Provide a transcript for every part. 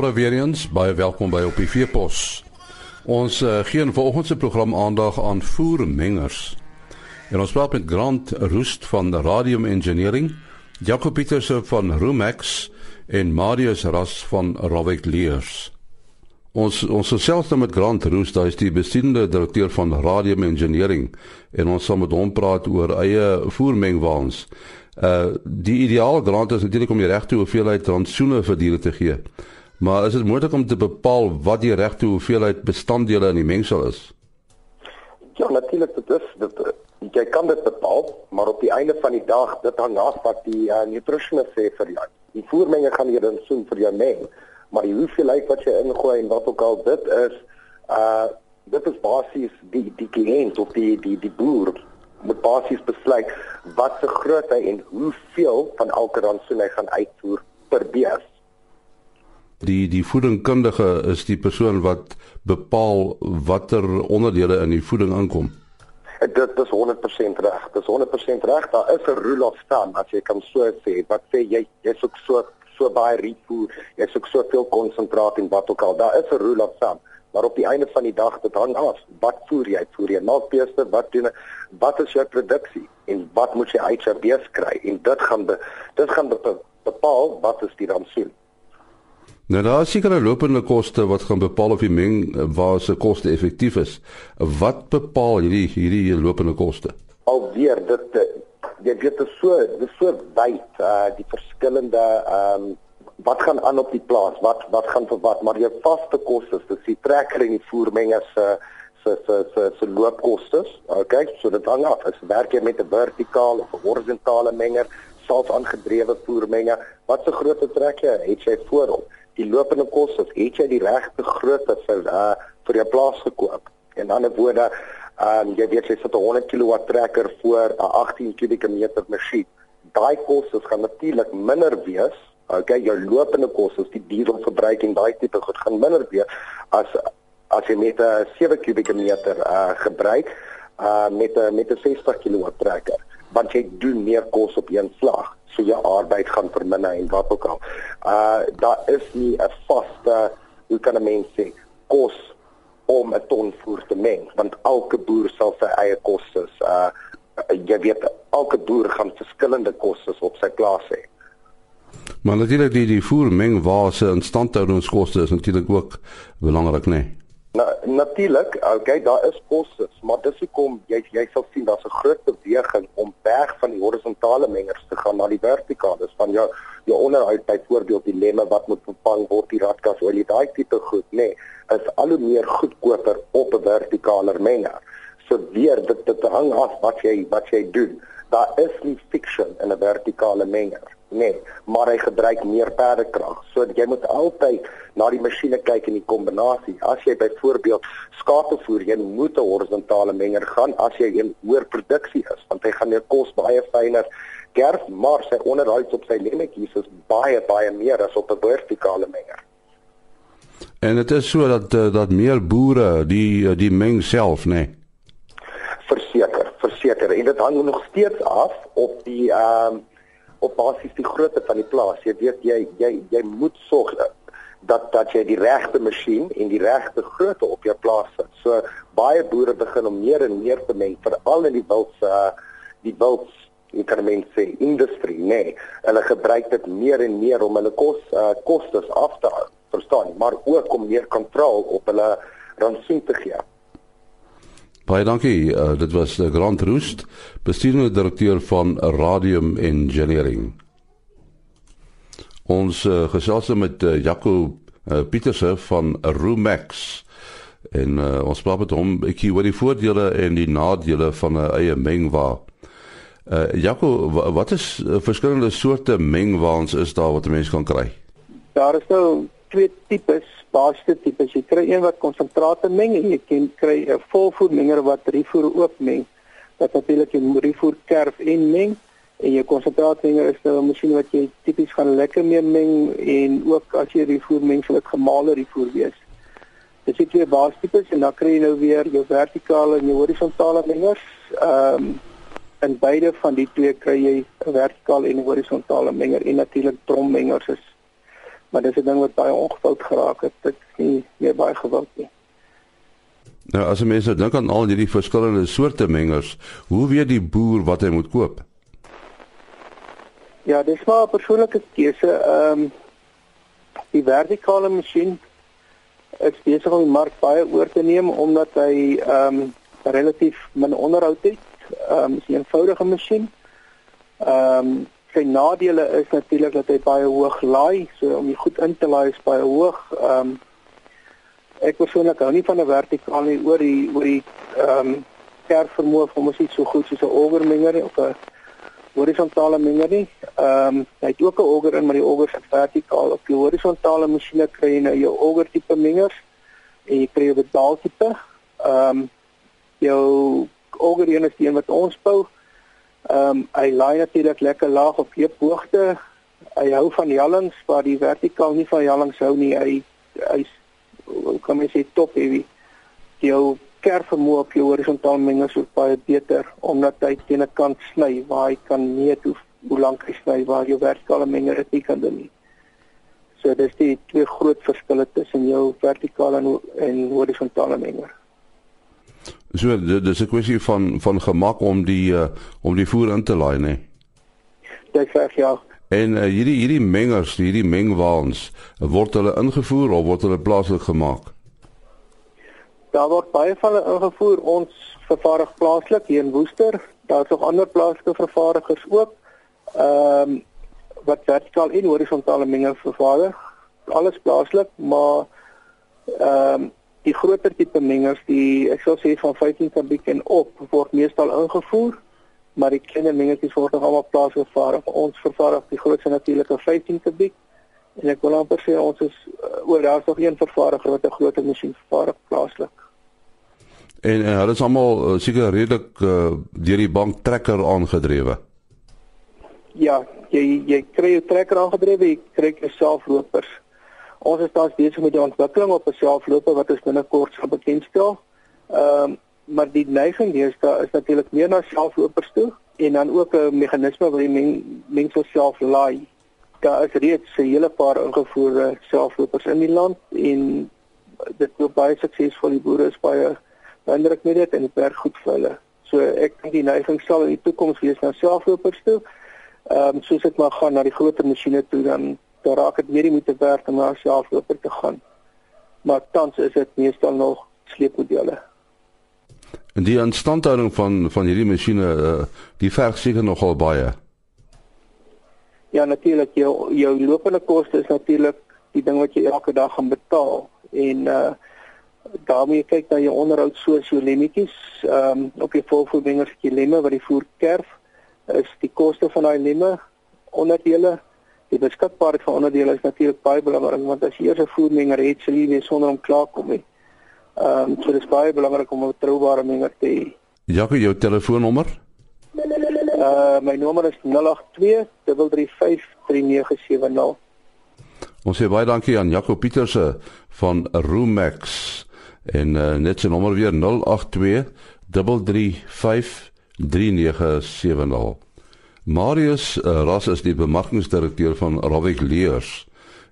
Môre weer eens baie welkom by op die Veepos. Ons uh, gee in vanoggend se program aandag aan voermengers. En ons praat met Grant Roost van Radium Engineering, Jacob Peterse van Rumex en Marius Ras van Rovik Leers. Ons ons selfs nou met Grant Roost, hy is die besittende direkteur van Radium Engineering en ons sal met hom praat oor eie voermengwaans. Uh die ideaal grant is natuurlik om die regte hoeveelheid rantsoene vir diere te gee. Maar is dit moontlik om te bepaal wat die regte hoeveelheid bestanddele in die mengsel is? Ja, natuurlik dit is dit jy kan dit bepaal, maar op die einde van die dag dit hang af wat die uh, nutritionist sê vir jou. Die voermenge gaan jy dan soen vir jou meng, maar die hoeveelheid wat jy ingooi en wat ook al dit is, uh dit is basies die die kliënt of die die die boer moet basies besluit wat se grootte en hoeveel van elke rantsoen hy gaan uitvoer per bees die die voedingkundige is die persoon wat bepaal watter onderdele in die voeding aankom. Dit is 100% reg. Dit is 100% reg. Daar is 'n rule of thumb as jy kan so sê. Wat sê jy? Jy soek so so baie rietvoer, jy soek soveel konsentraat en wat ook al. Daar is 'n rule of thumb. Maar op die einde van die dag dit hang af. Wat voer jy? Voer jy melkbeeste? Wat doen wat is jou produksie en wat moet jy uit jou bees kry? En dit gaan be, dit gaan bepaal wat is die rantsoen. Nou daar is sekere lopende koste wat gaan bepaal of die meng eh, waar se koste effektief is. Wat bepaal hierdie hierdie lopende koste? Alweer dit eh, jy weet dit is so dit is so wyd uh die verskillende ehm um, wat gaan aan op die plaas? Wat wat gaan vir wat? Maar jou vaste kostes, dis die trekker en die voermenge se se se se se loopkoste. Okay, so dit hang af. As werk jy met 'n vertikaal of 'n horisontale menger, self aangedrewe voermenge, wat se grootte trek jy? Het jy voorop? Die lopende kostes, het jy die regte grootte vir uh vir jou plaas gekoop? En dan 'n woorde, um, jy weet jy sit 'n 100 kW trekker voor 'n 18 kubieke meter masjien. Daai kostes gaan natuurlik minder wees. Okay, jou lopende kostes, die dieselverbruik en daai tipe goed gaan minder wees as as jy met 'n 7 kubieke meter uh gebruik uh met 'n met 'n 60 kW trekker want jy doen meer kos op een slag so jou arbeid gaan verminder en wat ook al. Uh daar is nie 'n vaste hoe kan 'n mens sê kos om 'n ton voer te meng want elke boer sal sy eie kostes uh jy weet elke boer gaan verskillende kostes op sy plaas hê. Maar natuurlik die die voermeng waar se instandhoudingskoste is natuurlik ook belangrik, né? Nee? Na, natuurlik, okay, daar is kosse, maar dis hoekom jy jy sal sien daar's 'n groot beweging om weg van die horisontale mengers te gaan na die vertikale. Dis van jou jou onderhoud byvoorbeeld die lemme wat moet vervang word, die radkas olie, daai tipe goed, nê, nee, is al hoe meer goedkoper op 'n vertikale menger. So weer dit dit hang af wat jy wat jy doen. Daar is nie fiction in 'n vertikale menger nee, maar hy gebruik meer perdekrag. So jy moet altyd na die masjiene kyk in die kombinasie. As jy byvoorbeeld skape voer, jy moet 'n horisontale menger gaan as jy 'n hoër produksie is, want hy gaan jou kos baie fyner kerf, maar sy onderhouds op sy lemmetjies is baie baie meer as op 'n vertikale menger. En dit is so dat eh, dat meer boere die eh, die meng self, nê. Nee. Verseker, verseker. En dit hang nog steeds af op die ehm um, op basis die grootte van die plaas. Jy weet jy jy jy moet sorg dat dat jy die regte masjien en die regte grootte op jou plaas sit. So baie boere begin om meer en meer te meng veral in die wild uh die wild jy kan men sê industrie nee hulle gebruik dit meer en meer om hulle kos uh kostes af te hou verstaan maar ook om meer kontrole op hulle rantsoen te gee Baie dankie. Uh, dit was uh, Grant Roost, bestuurende direkteur van Radium Engineering. Ons uh, gesels met uh, Jaco uh, Pieterse van Rumex en uh, ons praat met hom ekkie oor die voordele en die nadele van 'n eie mengwa. Uh, Jaco, wat is uh, verskillende soorte mengwaans is daar wat 'n mens kan kry? Daar is nou twee tipes basiese tipes. Jy kry een wat konsentrate meng en jy kan kry 'n volvoermenger wat rifoer oop meng. Wat natuurlik 'n rifoer kerf en meng en jou konsentraatmenger is nou 'n masjien wat jy tipies gaan lekker mee meng en ook as jy rifoer meng sal dit gemale rifoer wees. Dis die twee basiese tipes en dan kry jy nou weer jou vertikale en jou horisontale mengers. Ehm um, en beide van die twee kry jy 'n vertikale en 'n horisontale menger en natuurlik drommengers is Maar dis 'n ding wat baie ongefout geraak het. Dit is nie meer baie gewild nie. Nou as mense nou dink aan al hierdie verskillende soorte mengers, hoe weet die boer wat hy moet koop? Ja, dis maar 'n persoonlike keuse. Ehm um, die vertikale masjien is besig om die mark baie oor te neem omdat hy ehm um, relatief min onderhoud het. Ehm um, is 'n eenvoudige masjien. Ehm um, sy nadele is natuurlik dat hy baie hoog laai, so om die goed in te laai is baie hoog. Ehm um, ek persoonlik hou nie van 'n vertikaal nie oor die oor die ehm um, kerf vermoë vir ons iets so goed soos 'n augermenger of 'n horisontale menger nie. Ehm um, hy het ook 'n auger in, maar die auger is vertikaal. Op die horisontale masjiene kry jy nou jou auger tipe mengers en jy kry 'n bedaal tipe. Ehm um, jou auger is die een wat ons bou. Ehm um, hy laai natuurlik lekker laag op heuphoogte. Hy hou van jallings waar die vertikaal nie van jallings hou nie. Hy hy kan mens sê top heavy. Jou kerfvermoë op jou horisontaal mengers is baie beter omdat hy teen 'n kant sny waar hy kan meet hoe hoe lank hy sny waar jou vertikale menger dit nie kan doen nie. So dis die twee groot verskille tussen jou vertikale en, en horisontale menger. So dis 'n kwessie van van gemak om die uh, om die voer in te laai, né? Dit sê ja. En uh, hierdie hierdie mengers, hierdie mengwaans, word hulle ingevoer of word hulle plaaslik gemaak? Daar word baie van hulle ingevoer. Ons vervaardig plaaslik hier in Woester. Daar's nog ander plaaslike vervaardigers ook. Ehm um, wat vertikaal en horisontale menging vervaardig. Alles plaaslik, maar ehm um, die groter tipe mengers, die ek sou sê van 15 kubiek en op, word meestal ingevoer, maar die kleiner mengetjies word nog almal plaaslik vervaardig. Ons vervaardig die grootste natuurlike 15 kubiek En ek wil amper sê ons is uh, oor daar's nog een vervaardiger wat 'n groter masjien vervaardig plaaslik. En en hulle is almal uh, seker redelik uh, deur die bank trekker aangedrewe. Ja, jy jy kry 'n trekker aangedrewe, jy kry selflopers. Ons is tans besig met die ontwikkeling op 'n selfloper wat ons binnekort sal bekendstel. Ehm um, maar die neiging hier is natuurlik meer na selflopers toe en dan ook 'n meganisme waar die mense self laai daar is reeds 'n hele paar ingevoerde selflopers in die land en dit loop baie suksesvol die boere is baie indruk met dit en dit werk goed vir hulle. So ek dink die neiging sal in die toekoms wees na selflopers toe. Ehm um, soos dit maar gaan na die groter masjiene toe dan dan raak dit meer moet werk om na selfloper te gaan. Maar tans is dit meestal nog sleepmodelle. En die instandhouding van van hierdie masjiene uh, die verg seker nogal baie. Ja natuurlik jou jou lopende koste is natuurlik die ding wat jy elke dag gaan betaal en uh daarmee kyk na jou onderhoud soos jou lemmetjies ehm um, op jou volvoedingers jy lemme wat die voer kerf is die koste van daai lemme onderdele die beskikbaarheid van onderdele is natuurlik baie belangrik want as jy eers 'n voermenger het sal jy nie sonder om klaar kom nie. Ehm um, so dis baie belangrik om 'n betroubare menger te hê. Jacques jou telefoonnommer 082 Uh my nommer is 082 335 3970. Ons sê baie dankie aan Jaco Pieterse van Roomax en uh, net sy nommer weer 082 335 3970. Marius uh, Ras is die bemarkingsdirekteur van Ravik Leers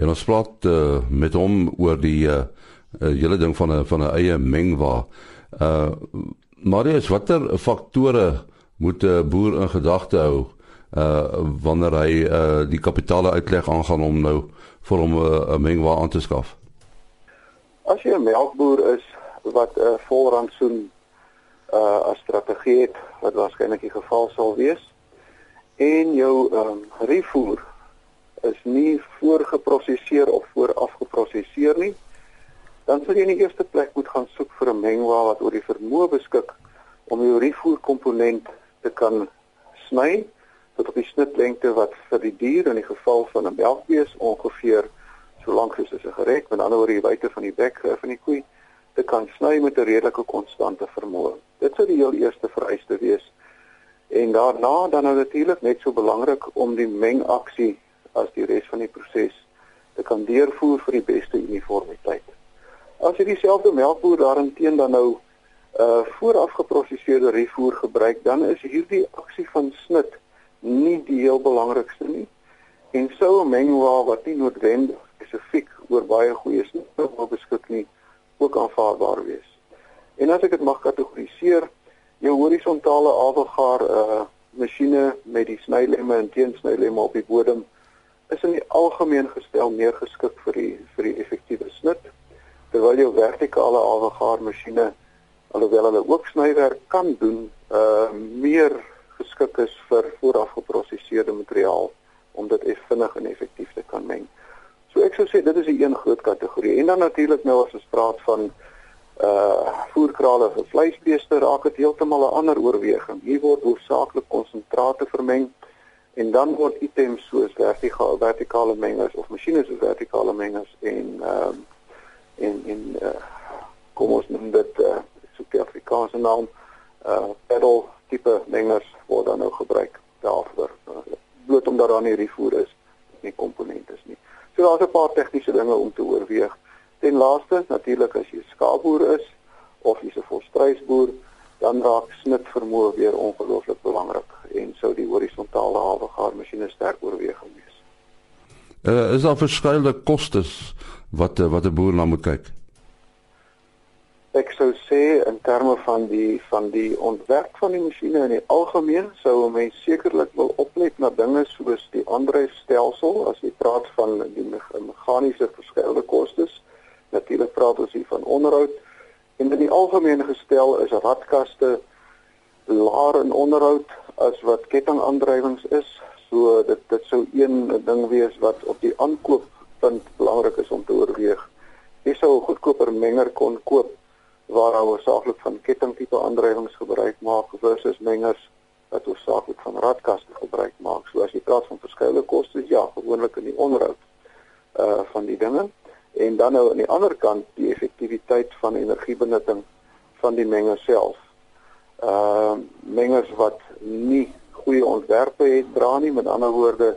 en ons praat uh, met hom oor die uh, hele ding van 'n van 'n eie mengwa. Uh Marius, watter faktore moet 'n boer in gedagte hou uh wanneer hy uh die kapitale uitleg aangaan om nou vir hom 'n uh, mengwa aan te skaf. As jy 'n melkboer is wat 'n uh, volrantsoen uh as strategie het wat waarskynlik die geval sal wees en jou um refoer is nie voorgeproseseer of vooraf geproseseer nie dan sal jy in die eerste plek moet gaan soek vir 'n mengwa wat oor die vermoë beskik om jou refoer komponent te kan sny tot op die snitlengte wat vir die dier in die geval van 'n melkbees ongeveer so lank soos 'n sigaret, met ander woorde die wyte van die bek van die koei, te kan sny met 'n redelike konstante vermoë. Dit sou die heel eerste vereiste wees. En daarna dan nou natuurlik net so belangrik om die mengaksie as die res van die proses te kan deurvoer vir die beste uniformiteit. As jy dieselfde melkboer daarin dan nou uh vooraf geprosesede refoer gebruik, dan is hierdie aksie van snit nie die heel belangrikste nie. En sou 'n mengwa wat nie noodwendig spesifiek oor baie goeie wil beskik nie ook aanvaarbaar wees. En as ek dit mag kategoriseer, jou horisontale avelgaar uh masjiene met die snylemme en teensnylemme op die bodem is in die algemeen gestel meer geskik vir die vir die effektiewe snit terwyl jou vertikale avelgaar masjiene alhoewel hulle ook snywerk kan doen, uh meer geskik is vir vooraf geprosesede materiaal om dit vinnig en effektief te kan meng. So ek sou sê dit is 'n een groot kategorie. En dan natuurlik nou as ons praat van uh voerkrale vir vleisbeeste raak dit heeltemal 'n ander oorweging. Hier word hoofsaaklik konsentrate vermeng en dan word items soos vertikale vertikale mengers of masjiene soos vertikale mengers en ehm um, en en uh kom ons noem dit uh so 'n Afrikaanse naam uh pedal tipe mengers word dan nou gebruik daarvoor. Uh, bloot omdat daar nie rifoer is nie komponente is nie. So daar's 'n paar tegniese dinge om te oorweeg. Ten laaste, natuurlik as jy skaapboer is of jy's 'n volstruisboer, dan raak snit vermoë weer ongelooflik belangrik en sou die horisontale hawegaar masjiene sterk oorweging wees. Uh, is daar verskeie kostes wat wat 'n boer na moet kyk? Ek sou sê in terme van die van die ontwerp van die masjiene in die algemeen sou 'n mens sekerlik wil oplet na dinge soos die aandryfstelsel as jy praat van die meganiese verskeie kostes. Natuurlik praat ons hier van onderhoud en in die algemeen gestel is radkaste laer in onderhoud as wat kettingaandrywings is. So dit dit sou een ding wees wat op die aankooppunt belangrik is om te oorweeg. Jy sou 'n goedkoper menger kon koop waar hulle saaklik van kettingtipe aandrywings gebruik maak versus mengers wat hoofsaaklik van radkaste gebruik maak. So as jy praat van verskeie kostes, ja, gewoonlik in die onderhoud uh van die dinge en dan nou aan die ander kant die effektiwiteit van energiebenutting van die menger self. Uh mengers wat nie goeie ontwerpe het dra nie, met ander woorde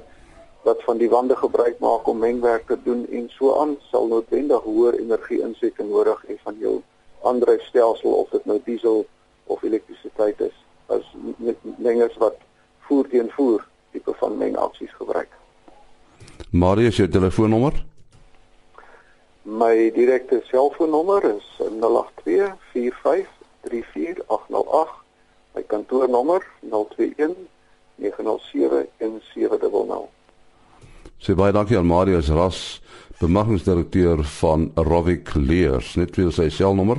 wat van die wande gebruik maak om mengwerk te doen en so aan sal noodwendig hoër energie insette nodig hê van jou aandryfstelsel of dit nou diesel of elektrisiteit is as mengers wat voer teen voer tipe van mengaksies gebruik. Marius se telefoonnommer? My direkte selfoonnommer is 0824534808. My kantoornommer 021 907 1700. Sy baie dankie aan Marius Ras, bemagtigingsdirekteur van Rovic Leers. Net weer sy selnommer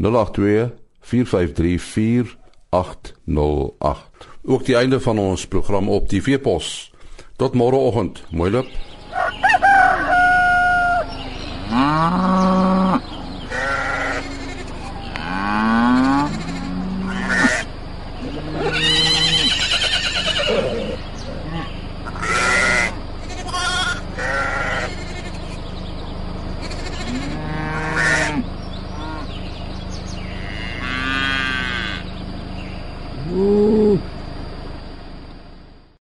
0824534808. 082 453 4808. Ook die einde van ons program op die Veepos. Tot môreoggend. Mooi loop.